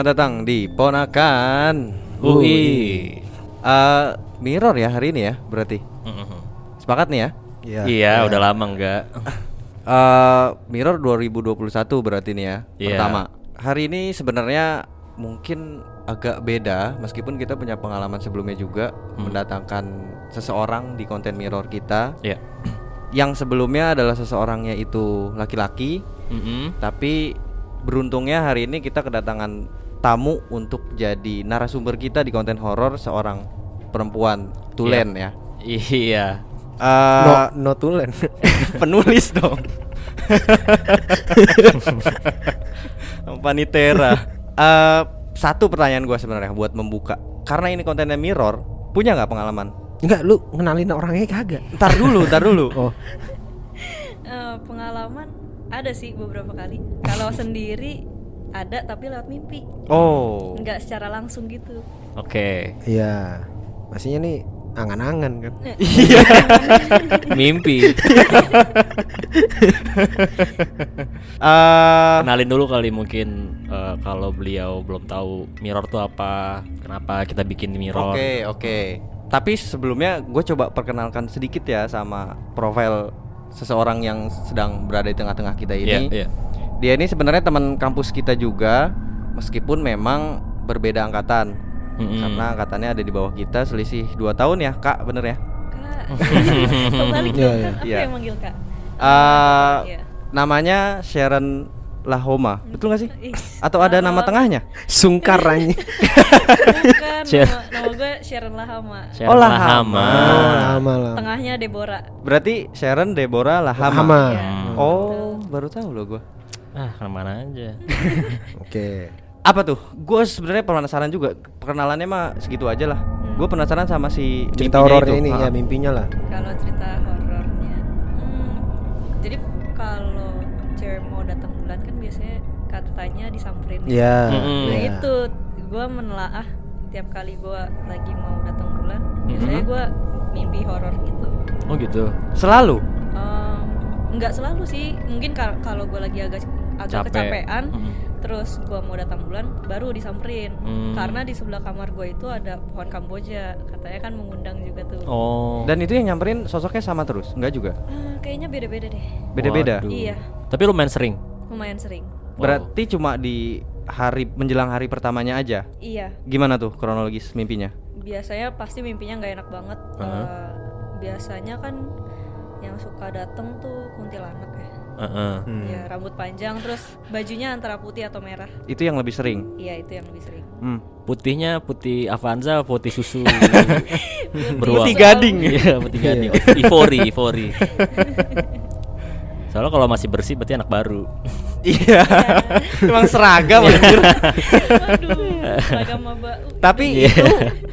selamat datang di Ponakan UI. Eh, Mirror ya hari ini ya berarti. Sepakat nih ya? Iya. Iya, udah lama enggak. Eh, Mirror 2021 berarti nih ya. Iya. Pertama. Hari ini sebenarnya mungkin agak beda meskipun kita punya pengalaman sebelumnya juga mendatangkan seseorang di konten Mirror kita Iya. yang sebelumnya adalah seseorangnya itu laki-laki Mm-mm. tapi beruntungnya hari ini kita kedatangan tamu untuk jadi narasumber kita di konten horor seorang perempuan tulen ya. Iya. Eh, No, no tulen. penulis dong. Panitera. Eh, satu pertanyaan gua sebenarnya buat membuka. Karena ini kontennya mirror, punya nggak pengalaman? Enggak, lu ngenalin orangnya kagak. Ntar dulu, ntar dulu. Oh, Eh, pengalaman ada sih beberapa kali. Kalau sendiri ada tapi lewat mimpi. Oh. Nggak secara langsung gitu. Oke. iya. Maksudnya nih angan-angan kan. Iya. Mimpi. Eh, Kenalin dulu kali mungkin eh, kalau beliau belum tahu mirror tuh apa, kenapa kita bikin mirror. Oke oke. Tapi sebelumnya gue coba perkenalkan sedikit ya sama profil seseorang yang sedang berada di tengah-tengah kita Iya, ini. iya. Dia ini sebenarnya teman kampus kita juga, meskipun memang berbeda angkatan. Mm-mm. Karena angkatannya ada di bawah kita selisih 2 tahun ya kak, bener ya? Kak. Kembali Iya, aku Iya. yang manggil Kak. Eh, Iya. namanya Sharon Lahoma, betul gak sih? Ih, Atau ada nama nama- tengahnya? Sungkar anjing. Bukan, nama, nama gue Sharon Lahama. Sharon Oh, Lahama. Lahama. Oh, lama lah. Tengahnya Deborah. Berarti Sharon Deborah Lahama. Lahama. Iya. Oh, baru tahu loh gue. Ah, ke mana aja. Oke. Apa tuh? Gue sebenarnya penasaran juga. Perkenalannya mah segitu aja lah. Gue penasaran sama si Cerita horornya ini ya mimpinya lah. Kalau cerita horornya, hmm, jadi kalau cewek mau datang bulan kan biasanya katanya disamperin. ya. Iya. Nah iya. itu gue menelaah tiap kali gue lagi mau datang bulan, biasanya gue mimpi horor gitu. Oh gitu. Selalu. Em, nggak selalu sih, mungkin kal- kalau gue lagi agak agak Capek. kecapean, Mm. terus gue mau datang bulan, baru disamperin. Hmm. Karena di sebelah kamar gue itu ada pohon kamboja, katanya kan mengundang juga tuh. Oh. Dan itu yang nyamperin sosoknya sama terus? Enggak juga? Ah, kayaknya beda-beda deh. Beda-beda. Waduh. Iya, Tapi lu main sering. lumayan sering. Berarti cuma di hari menjelang hari pertamanya aja. Iya, Gimana tuh kronologis mimpinya? biasanya pasti mimpinya nggak enak banget. Heeh. Eh, biasanya kan yang suka dateng tuh kuntilanak ya. Heeh. Hmm. Ya rambut panjang terus bajunya antara putih atau merah. Itu yang lebih sering. Iya itu yang lebih sering. Hmm. Putihnya putih Avanza, putih susu. Putih gading. Iya, putih gading. Ivory, ivory. Soalnya kalau masih bersih berarti anak baru. Iya. Emang seragam anjir. Waduh, seragam maba. Tapi Iya. itu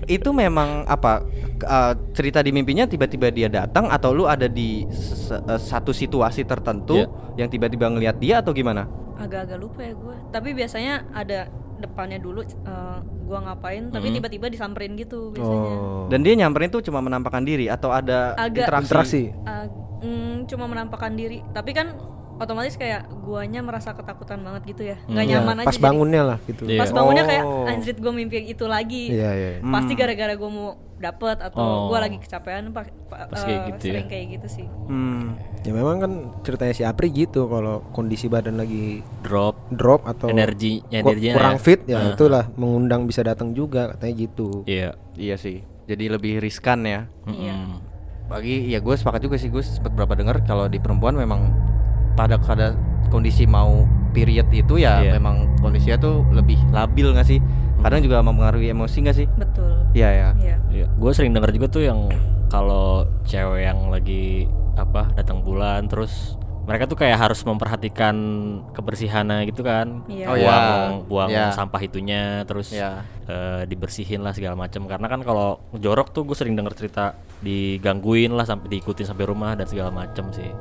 itu memang apa uh, cerita di mimpinya tiba-tiba dia datang atau lu ada di uh, satu situasi tertentu Iya. yang tiba-tiba ngelihat dia atau gimana? Agak-agak lupa ya gue. Tapi biasanya ada depannya dulu eh, gua ngapain, tapi tiba-tiba disamperin gitu biasanya. Oh. Dan dia nyamperin tuh cuma menampakkan diri atau ada Agak- interaksi? Interaksi. Ah, mm, cuma menampakkan diri. Tapi kan otomatis kayak guanya merasa ketakutan banget gitu ya. Nggak Hmm. nyaman Iya, aja. Pas jadi. bangunnya lah gitu. Iya. Pas bangunnya kayak Oh. anjrit gue mimpi itu lagi. Iya, iya. iya. Pasti Hmm. gara-gara gue mau dapet atau Oh. gue lagi kecapean pa- pa- Pas eh, kayak gitu ya. sering kayak gitu sih. Hmm. Ya memang kan ceritanya si Apri gitu kalau kondisi badan lagi Drop drop atau Energi- energinya kurang ya. fit ya Heeh. itulah mengundang bisa datang juga katanya gitu. Iya. Iya sih. Jadi lebih riskan ya. Iya. Mm-mm. Bagi ya gue sepakat juga sih gue sempat berapa dengar kalau di perempuan memang pada pada kondisi mau period itu ya Iya. memang kondisinya tuh lebih labil nggak sih? Kadang juga mempengaruhi emosi nggak sih? Betul. Iya ya. Iya. Iya, gue sering denger juga tuh yang kalau cewek yang lagi apa datang bulan terus mereka tuh kayak harus memperhatikan kebersihannya gitu kan. Iya. Oh, buang iya. buang Iya. sampah itunya terus Iya. eh, dibersihin lah segala macam karena kan kalau jorok tuh gue sering denger cerita digangguin lah sampai diikutin sampai rumah dan segala macam sih.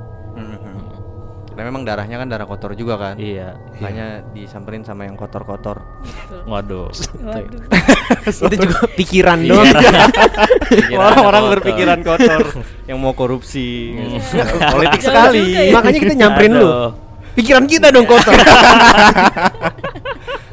Karena memang darahnya kan darah kotor juga kan. Iya. Makanya disamperin sama yang kotor-kotor. Waduh. Waduh. itu juga pikiran doang. Pikiran Orang-orang kotor. berpikiran kotor yang mau korupsi. Politik Jauh sekali. ya. Makanya kita nyamperin lu. Pikiran kita dong kotor.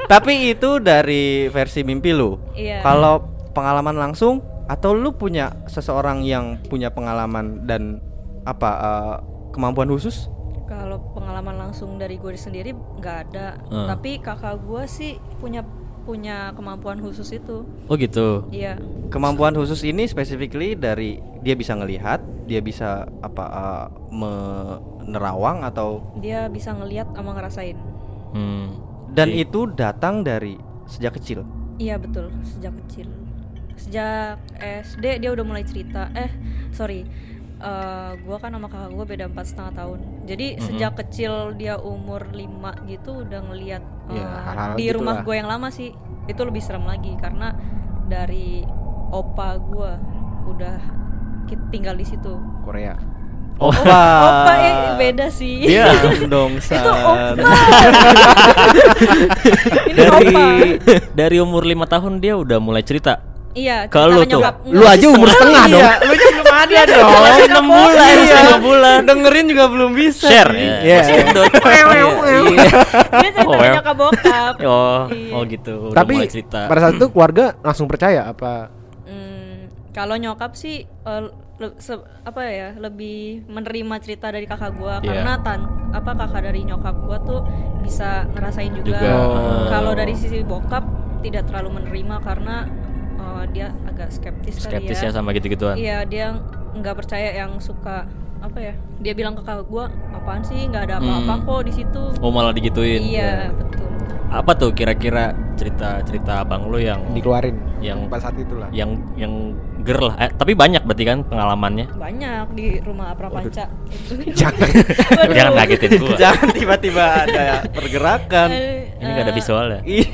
Tapi itu dari versi mimpi lu. Iya. Kalau pengalaman langsung atau lu punya seseorang yang punya pengalaman dan apa eh, kemampuan khusus? Kalau pengalaman langsung dari gue sendiri nggak ada, Hmm. tapi kakak gue sih punya punya kemampuan khusus itu. Oh gitu. Iya, Kemampuan khusus ini specifically dari dia bisa ngelihat, dia bisa apa eh, menerawang atau dia bisa ngelihat sama ngerasain. Hmm. dan Jadi- itu datang dari sejak kecil. Iya betul, sejak kecil. Sejak SD dia udah mulai cerita. Eh, sorry. eh gua kan sama kakak gue beda empat setengah tahun. Jadi sejak kecil dia umur 5 gitu udah ngeliat Ya, eh, hal-hal di gitu rumah gue yang lama sih. Itu lebih serem lagi karena dari opa gua udah tinggal di situ. Korea. Opa. Opa eh, beda sih. Iya. dong San. Ini Dari opa. dari umur lima tahun dia udah mulai cerita. Iya, Ke cerita lu tuh. aja umur setengah dong. Iya, ada dong. Masih enam bulan, Iya. masih enam bulan. Dengerin juga belum bisa. Share ya. Iya. Gendut. Dia cerita Oh, nyokap bokap. Oh, Iya. oh gitu. Udah Tapi pada saat itu keluarga langsung percaya apa? Hmm, kalau nyokap sih eh, le- se- apa ya lebih menerima cerita dari kakak gua Iya. karena tan apa kakak dari nyokap gua tuh bisa ngerasain juga. Juga. Kalau dari sisi bokap tidak terlalu menerima karena eh, dia agak skeptis, skeptis kali ya sama gitu-gituan. Iya dia nggak percaya yang suka apa ya? Dia bilang ke kakak gua apaan sih nggak ada apa-apa Hmm. kok di situ. Oh malah digituin. Iya betul. Apa tuh kira-kira cerita-cerita abang lu yang Dikeluarin. yang Pada saat itulah. yang yang ger lah. Eh, tapi banyak berarti kan pengalamannya. Banyak di rumah Prapanca itu. Jangan. Jangan ngagetin gua. Jangan tiba-tiba ada pergerakan. Eh, Ini gak ada eh, visualnya. Ih.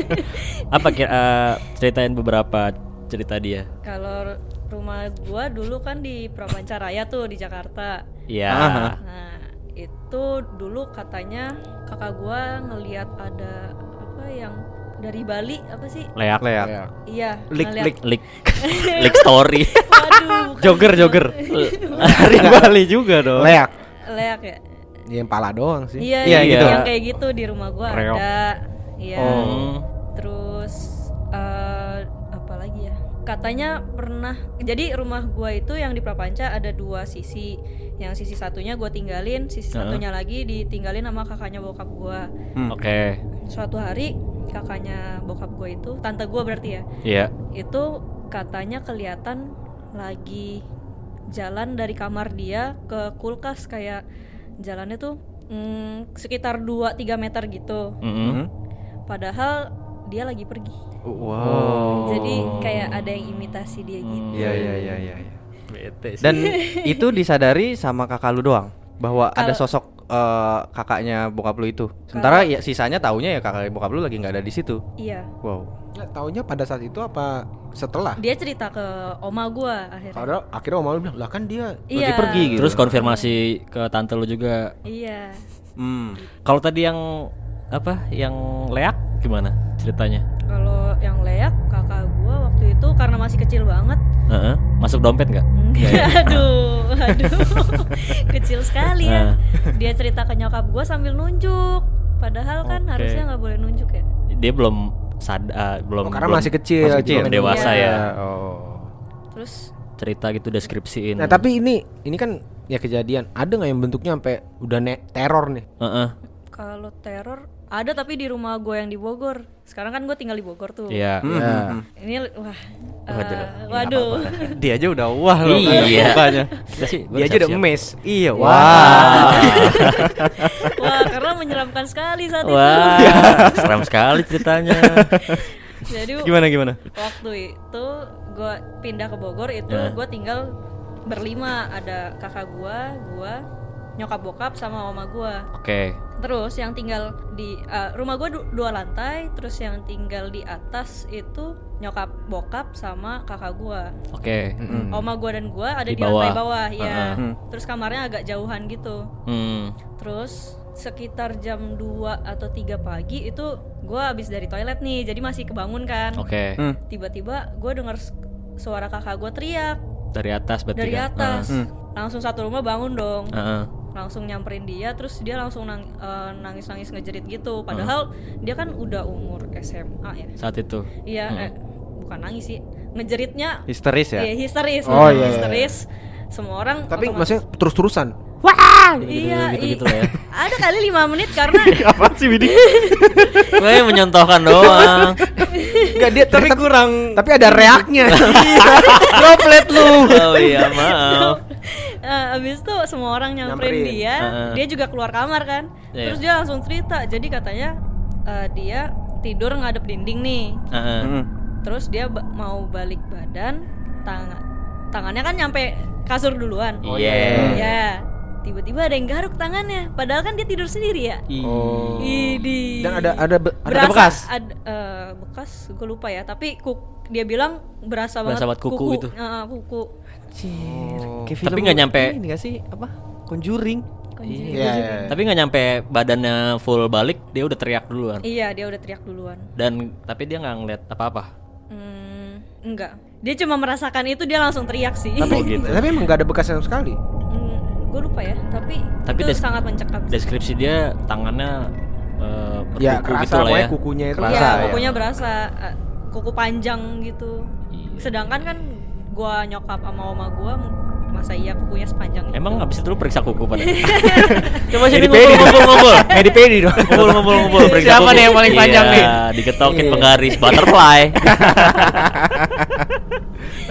Apa kira eh, ceritain beberapa cerita dia? Kalau rumah gua dulu kan di Prapanca Raya tuh di Jakarta. Iya. Aha. Nah, itu dulu katanya kakak gua ngelihat ada apa yang dari Bali apa sih? Leak. Leak. Ya. Iya, Lik, lik. Lik. Lik story. Waduh, Jogger, jogger. Dari Bali juga dong. Leak. leak ya. Ya, yang pala doang sih. Iya, Iya, iya, gitu. yang kayak gitu di rumah gua Reok. ada. Iya. Hmm. Terus eh apa lagi ya? Katanya pernah jadi rumah gua itu yang di Prapanca ada dua sisi. Yang sisi satunya gua tinggalin, sisi Heeh. satunya lagi ditinggalin sama kakaknya bokap gua. Hmm. Oke. Suatu hari kakaknya bokap gua itu, tante gua berarti ya, Iya. itu katanya kelihatan lagi jalan dari kamar dia ke kulkas kayak jalannya tuh mm, sekitar 2-3 meter gitu. Mm-mm. Hmm. Padahal dia lagi pergi. Wow. Jadi kayak ada yang imitasi dia gitu. Iya iya iya iya. Bete sih. Dan itu disadari sama kakak lu doang bahwa ada Kalau- sosok eh, kakaknya bokap lu itu. Sementara ya sisanya taunya ya kakak bokap lu lagi nggak ada di situ. Iya. Wow. Ya, taunya pada saat itu apa setelah? Dia cerita ke oma gua akhirnya. Padahal akhirnya om Malu bilang, lah kan dia Iya. pergi gitu. Terus konfirmasi ke tante lu juga. Iya. Hmm. Kalau tadi yang apa? Yang leak gimana ceritanya? Kalau yang leak kakak gua waktu itu karena masih kecil banget. Heeh. Masuk dompet nggak? Enggak, aduh, aduh. kecil sekali ya. Dia cerita ke nyokap gua sambil nunjuk. Padahal kan harusnya nggak boleh nunjuk ya. Dia belum sadar, belum Oh, karena belum- masih kecil, masih kecil. belum dewasa Iya. ya. Oh. Terus Cerita gitu deskripsiin. Nah, tapi ini ini kan ya kejadian. Ada nggak yang bentuknya sampai udah ne- teror nih? Heeh. kalau teror ada tapi di rumah gue yang di Bogor. Sekarang kan gue tinggal di Bogor tuh. Iya. Ya. hmm, hmm. Ini wah. Waduh, eh, waduh. Dia aja udah wah loh Iya. mukanya. Kita sih Dia aja udah emes. Iya, Wah. wah. Wah, karena menyeramkan sekali saat itu. Wah, seram sekali ceritanya. Jadi Gimana gimana? waktu itu gue pindah ke Bogor itu Ya. gue tinggal berlima ada kakak gue, gue, nyokap bokap sama oma gue. Oke. Terus yang tinggal di eh, rumah gue dua lantai, terus yang tinggal di atas itu nyokap bokap sama kakak gue. Oke. Mm-mm. Oma gue dan gue ada Di di, lantai bawah. bawah, ya. Heeh. Hmm. Terus kamarnya agak jauhan gitu. Hmm. Terus sekitar jam 2 atau 3 pagi itu gue habis dari toilet nih, jadi masih kebangun kan. Oke. Hmm. Tiba-tiba gue denger s- suara kakak gue teriak Dari atas berarti dari kan? atas. Hmm. Langsung satu rumah bangun dong. Heeh. Langsung nyamperin dia terus dia langsung nang- eh, nangis-nangis ngejerit gitu padahal dia kan udah umur SMA ya Saat itu. iya eh, bukan nangis sih ngejeritnya Histeris ya. Iya histeris, Oh, bener, iya, iya. histeris. Semua orang Tapi otomatis- maksudnya terus-terusan. iya, gitu-gitu i- lah ya. ada kali lima menit karena Apa sih Widi? Gue mencontohkan doang. Enggak dia tapi kurang tapi ada reaknya. Droplet lu. Oh iya, maaf. Eh, abis itu semua orang nyamperin, Nyamperin. dia, Heeh. dia juga keluar kamar kan. Iya. Terus dia langsung cerita. Jadi katanya eh, dia tidur ngadep dinding nih. Heeh. Hmm. Terus dia ba- mau balik badan, tangan tangannya kan nyampe kasur duluan. Oh, Iya. Ya, tiba-tiba ada yang garuk tangannya. Padahal kan dia tidur sendiri ya. Oh. Idi. Dan ada ada be- ada berasa bekas. ad- eh, bekas gue lupa ya tapi kuk, dia bilang berasa, Berasa banget banget kuku itu. Heeh, kuku Anjir. Kayak Tapi nggak nyampe. Ini nggak sih apa? Conjuring. Kunci. Iya, iya. Tapi nggak nyampe badannya full balik, dia udah teriak duluan. iya dia udah teriak duluan Dan tapi dia nggak ngeliat apa-apa. hmm, enggak dia cuma merasakan itu dia langsung teriak sih Tapi Oh, gitu. tapi emang gak ada bekas sama sekali. gue lupa ya tapi, Tapi itu sangat mencekam. Deskripsi dia tangannya eh, Ya kerasa gitu lah ya. pokoknya kukunya itu. Kerasa iya ya. kukunya berasa eh, kuku panjang gitu Iya. sedangkan kan gua nyokap sama oma gua masa iya kukunya sepanjang itu Emang abis itu lu periksa kuku pada? Coba sini Pedi-pedi. ngumpul-ngumpul-ngumpul. Pedi-pedi dong. Ngumpul-ngumpul-ngumpul periksa Siapa kuku. nih yang paling panjang Iya, nih? Diketokin Iya. penggaris butterfly.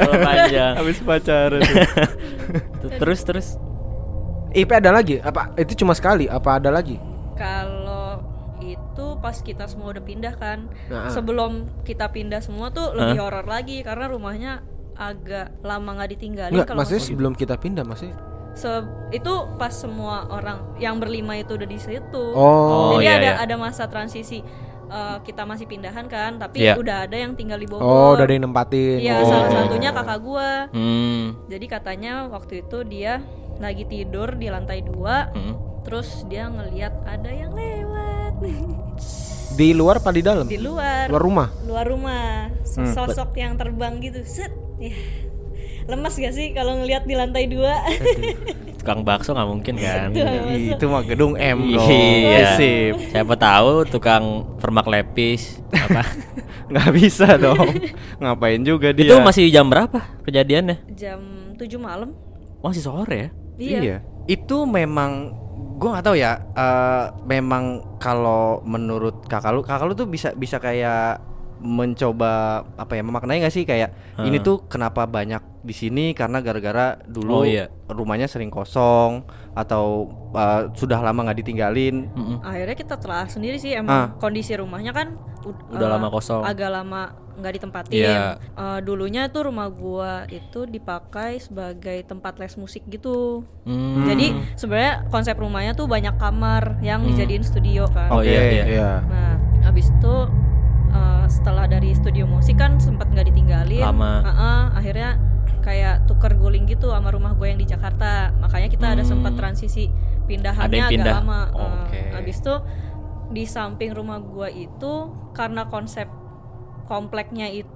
Panjang. Habis pacaran. terus terus IP ada lagi? Apa itu cuma sekali? Apa ada lagi? Kalau itu pas kita semua udah pindah kan. Nah. Sebelum kita pindah semua tuh lebih horor lagi karena rumahnya agak lama nggak ditinggalin Enggak, kalau maksudnya sebelum kita pindah masih. Se- itu pas semua orang yang berlima itu udah di situ. Oh. Jadi iya, ada iya. ada masa transisi eh, kita masih pindahan kan, tapi Iya. udah ada yang tinggal di Bogor. Oh, udah ada yang nempatin. Iya, Oh. salah satunya kakak gua. hmm. Jadi katanya waktu itu dia lagi tidur di lantai dua, hmm. terus dia ngeliat ada yang lewat Di luar apa di dalam? di luar, Luar rumah. luar rumah, sosok yang terbang gitu, set, ya. lemas gak sih kalau ngeliat di lantai dua? Tukang bakso nggak mungkin kan? Ih, itu mah gedung M dong. Iya. Sip. Siapa tahu tukang permak lepis apa? Nggak bisa dong. Ngapain juga dia? Itu masih jam berapa kejadiannya? Jam 7 malam. Masih sore ya? Iya. Itu memang gua nggak tahu ya. eh, memang kalau menurut kakak lu, kakak lu tuh bisa bisa kayak mencoba apa ya memaknai nggak sih kayak ini tuh kenapa banyak di sini karena gara-gara dulu Oh, iya. rumahnya sering kosong atau eh, sudah lama nggak ditinggalin Mm-mm. Akhirnya kita telah sendiri sih Ah. emang kondisi rumahnya kan ud- Udah eh, lama kosong. Agak lama nggak ditempatin. Iya. Eh, dulunya tuh rumah gua itu dipakai sebagai tempat les musik gitu. Hmm. Jadi sebenarnya konsep rumahnya tuh banyak kamar yang dijadiin studio kan. Oh iya iya. Iya. Nah, habis itu eh, setelah dari studio musik kan sempat nggak ditinggalin. Lama. Heeh, akhirnya kayak tuker guling gitu sama rumah gue yang di Jakarta. Makanya kita ada sempat transisi pindahannya Hmm. Ada yang agak pindah. lama. Eh, Oke. habis itu di samping rumah gue itu karena konsep kompleknya itu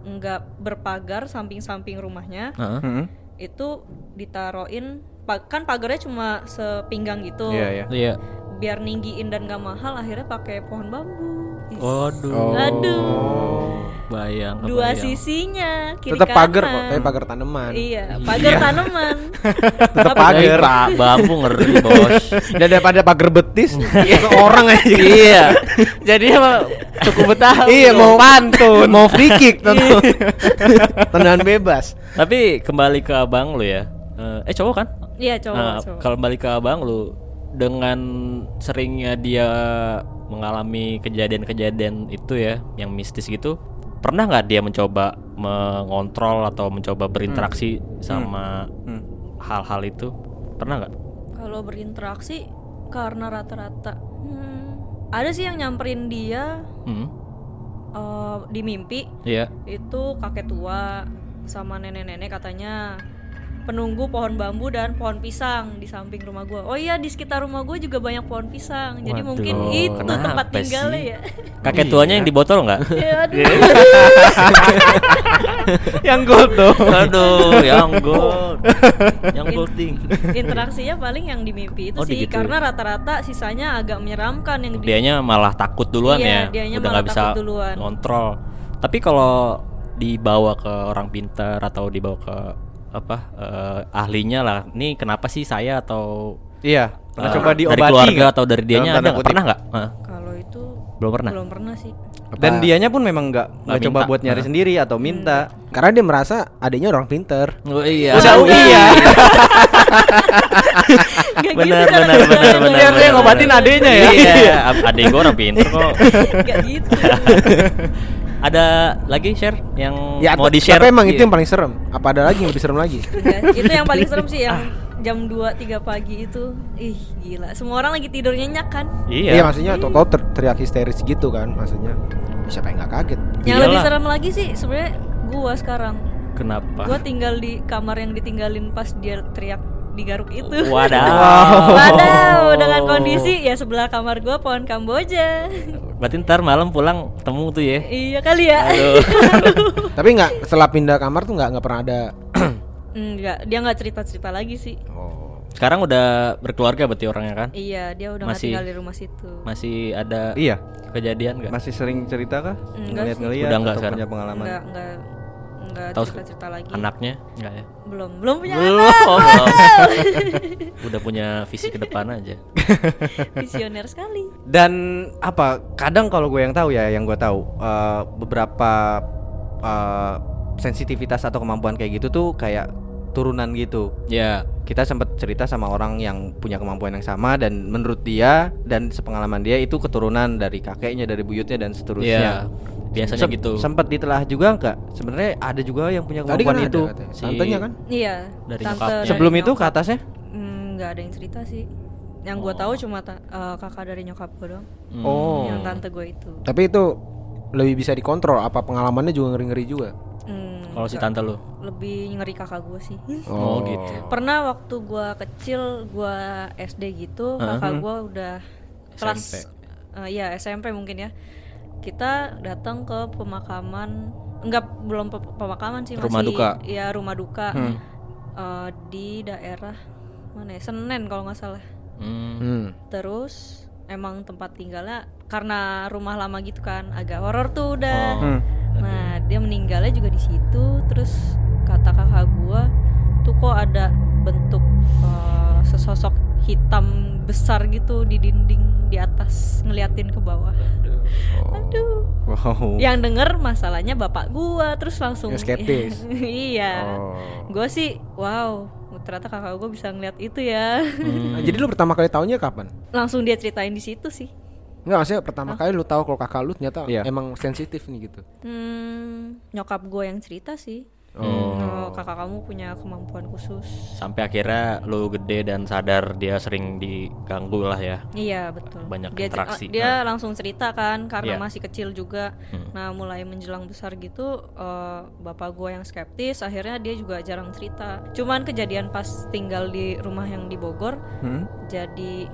nggak berpagar samping-samping rumahnya Heeh. Mm-mm. itu ditaruhin pa- kan pagarnya cuma sepinggang gitu Iya ya. Iya. biar ninggiin dan gak mahal akhirnya pakai pohon bambu Waduh. aduh Bayang. dua kebayang. sisinya kiri Tetap pagar kok, tapi pagar tanaman. iya pagar tanaman Tetap pagar. Pra- bambu ngeri bos. Daripada pagar betis, itu orang aja. iya. Jadi apa cukup betah. iya, mau pantun, mau free kick tentu. Tendangan bebas. Tapi kembali ke abang lu ya. Eh, eh cowok kan? iya cowok, Nah, cowok. kalau kembali ke abang lu dengan seringnya dia mengalami kejadian-kejadian itu ya yang mistis gitu pernah nggak dia mencoba mengontrol atau mencoba berinteraksi sama Hmm. hal-hal itu? Pernah nggak? Kalau berinteraksi karena rata-rata hmm, ada sih yang nyamperin dia hmm. eh, di mimpi. Iya. Itu kakek tua sama nenek-nenek katanya penunggu pohon bambu dan pohon pisang di samping rumah gue. Oh iya di sekitar rumah gue juga banyak pohon pisang. Jadi Waduh, mungkin itu kenapa tempat tinggalnya sih? ya. Kakek tuanya yang di botol nggak? Ya, aduh. yang gold dong. Aduh, yang gold, yang golding. Interaksinya paling yang di mimpi itu Oh, sih digituin. karena rata-rata sisanya agak menyeramkan yang di Dianya malah takut duluan Iya, ya, dianya udah malah nggak bisa takut duluan. kontrol. Tapi kalau dibawa ke orang pintar atau dibawa ke apa eh, ahlinya lah, nih kenapa sih saya atau Iya, pernah eh, coba diobati dari keluarga nggak? atau dari dianya ada kutip. Pernah nggak? Hah, Kalau itu belum pernah. belum pernah sih. Dan Apa- dianya pun memang nggak nggak coba minta. buat nyari Nah. sendiri atau minta. Karena dia merasa adiknya orang pinter. Oh iya. Udah iya. Nggak benar gitu benar benar kerjanya. benar. Biar dia benar, ngobatin benar. adeknya ya. Iya, ad- adek gue orang pinter kok. Nggak gitu. Ada lagi share yang Ya, mau di share? tapi emang itu yang paling serem. Apa ada lagi yang lebih serem lagi? Enggak, itu yang paling serem sih yang jam 2 3 pagi itu. Ih, gila. Semua orang lagi tidur nyenyak kan? Iya. Iya, maksudnya tau ter teriak histeris gitu kan, maksudnya. Siapa yang nggak kaget? Yang Iyalah. lebih serem lagi sih sebenarnya gua sekarang. Kenapa? Gua tinggal di kamar yang ditinggalin pas dia teriak digaruk itu. Wadaw. Wadaw, dengan kondisi ya sebelah kamar gua pohon kamboja. Berarti ntar malam pulang ketemu tuh ya. iya kali ya. Tapi nggak setelah pindah kamar tuh nggak nggak pernah ada. Enggak, dia nggak cerita-cerita lagi sih. Oh. Sekarang udah berkeluarga berarti orangnya kan? Iya, dia udah Masih- tinggal di rumah situ. Masih ada Iya, kejadian nggak? masih sering cerita kah? Enggak sih. Ngeliat-ngeliat Udah enggak atau sekarang? punya pengalaman? Enggak, enggak enggak Tahu cerita-cerita lagi. Anaknya? Enggak ya? Belum, belum punya Belum. anak. Udah punya visi ke depan aja. Visioner sekali. Dan apa? Kadang kalau gue yang tahu ya, yang gue tahu eh, beberapa eh, sensitivitas atau kemampuan kayak gitu tuh kayak turunan gitu. Ya, Kita sempat cerita sama orang yang punya kemampuan yang sama dan menurut dia dan sepengalaman dia itu keturunan dari kakeknya, dari buyutnya dan ya. seterusnya. Biasanya Sem- gitu. Sempat ditelah juga enggak? Sebenarnya ada juga yang punya Tadi kemampuan kan itu. ada. Si- Tantenya kan? Iya, Dari tante nyokapnya. dari Sebelum itu ke atasnya? Hmm, nggak ada yang cerita sih. Yang Oh. gue tahu cuma ta- eh, kakak dari nyokap gue doang. Hmm. Oh. Yang tante gue itu. Tapi itu lebih bisa dikontrol. Apa pengalamannya juga ngeri-ngeri juga? Hmm, Kalau si tante lu. lebih ngeri kakak gue sih. Oh, gitu. Pernah waktu gue kecil, gue SD gitu, kakak gue udah kelas, eh, ya SMP mungkin ya. Kita datang ke pemakaman, enggak belum pe- pemakaman sih Rumah masih, duka. ya rumah duka Hmm. Eh, di daerah mana ya Senen kalau nggak salah. Hmm. Hmm. Terus emang tempat tinggalnya karena rumah lama gitu kan, agak horor tuh udah. Oh. Hmm. Nah, dia meninggalnya juga di situ. Terus kata kakak gua, tuh kok ada bentuk eh, sesosok hitam besar gitu di dinding di atas ngeliatin ke bawah. Aduh. Wow. Yang denger masalahnya bapak gua terus langsung skeptis. iya. Oh. Gua sih wow, ternyata kakak gua bisa ngeliat itu ya. Hmm. Jadi lu pertama kali taunya kapan? langsung dia ceritain di situ sih. Enggak maksudnya pertama kali lu tahu kalau kakak lu ternyata Iya. emang sensitif nih gitu. Hmm, nyokap gue yang cerita sih. Hmm. Oh, kakak kamu punya kemampuan khusus. Sampai akhirnya lu gede dan sadar dia sering diganggu lah ya. Iya betul. Banyak dia, interaksi. Dia langsung cerita kan karena Iya. masih kecil juga. Hmm. Nah mulai menjelang besar gitu, eh, bapak gue yang skeptis. Akhirnya dia juga jarang cerita. Cuman kejadian pas tinggal di rumah yang di Bogor, Hmm? jadi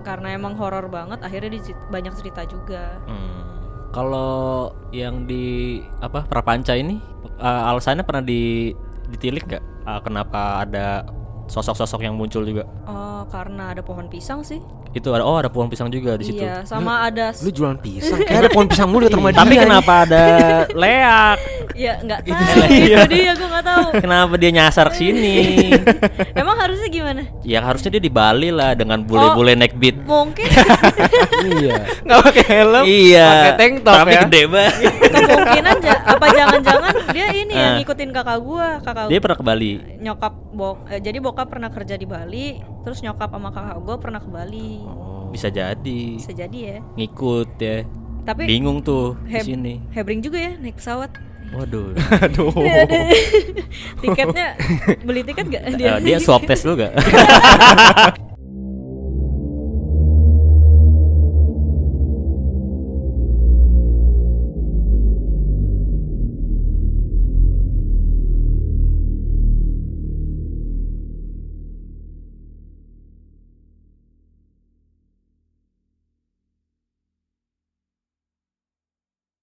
karena emang horor banget, akhirnya dia banyak cerita juga. Hmm. Kalau yang di apa Prapanca ini eh, alasannya pernah di ditilik nggak? Eh, kenapa ada sosok-sosok yang muncul juga? Oh karena ada pohon pisang sih. Itu ada oh ada pohon pisang juga di situ. Iya, sama ada Lu jualan pisang, kayak ada pohon pisang mulu di rumah Tapi dia. kenapa ada leak? Ya nggak tahu. Itu dia gue nggak tahu. Kenapa dia nyasar ke sini? Emang harusnya gimana? ya harusnya dia di Bali lah dengan bule-bule neck beat. Mungkin iya. Nggak pakai helm? Iya. Pakai tank top tapi ya? gede banget. kemungkinan apa jangan-jangan dia ini yang Ah. ngikutin kakak gua, kakak dia pernah ke Bali. nyokap bok eh, jadi bokap pernah kerja di Bali, terus nyokap sama kakak gua pernah ke Bali. Bisa jadi Bisa jadi ya. ngikut ya. Tapi Bingung tuh di sini. hebring juga ya naik pesawat. Waduh. Aduh. Tiketnya beli tiket gak Eh, dia swab test lu gak?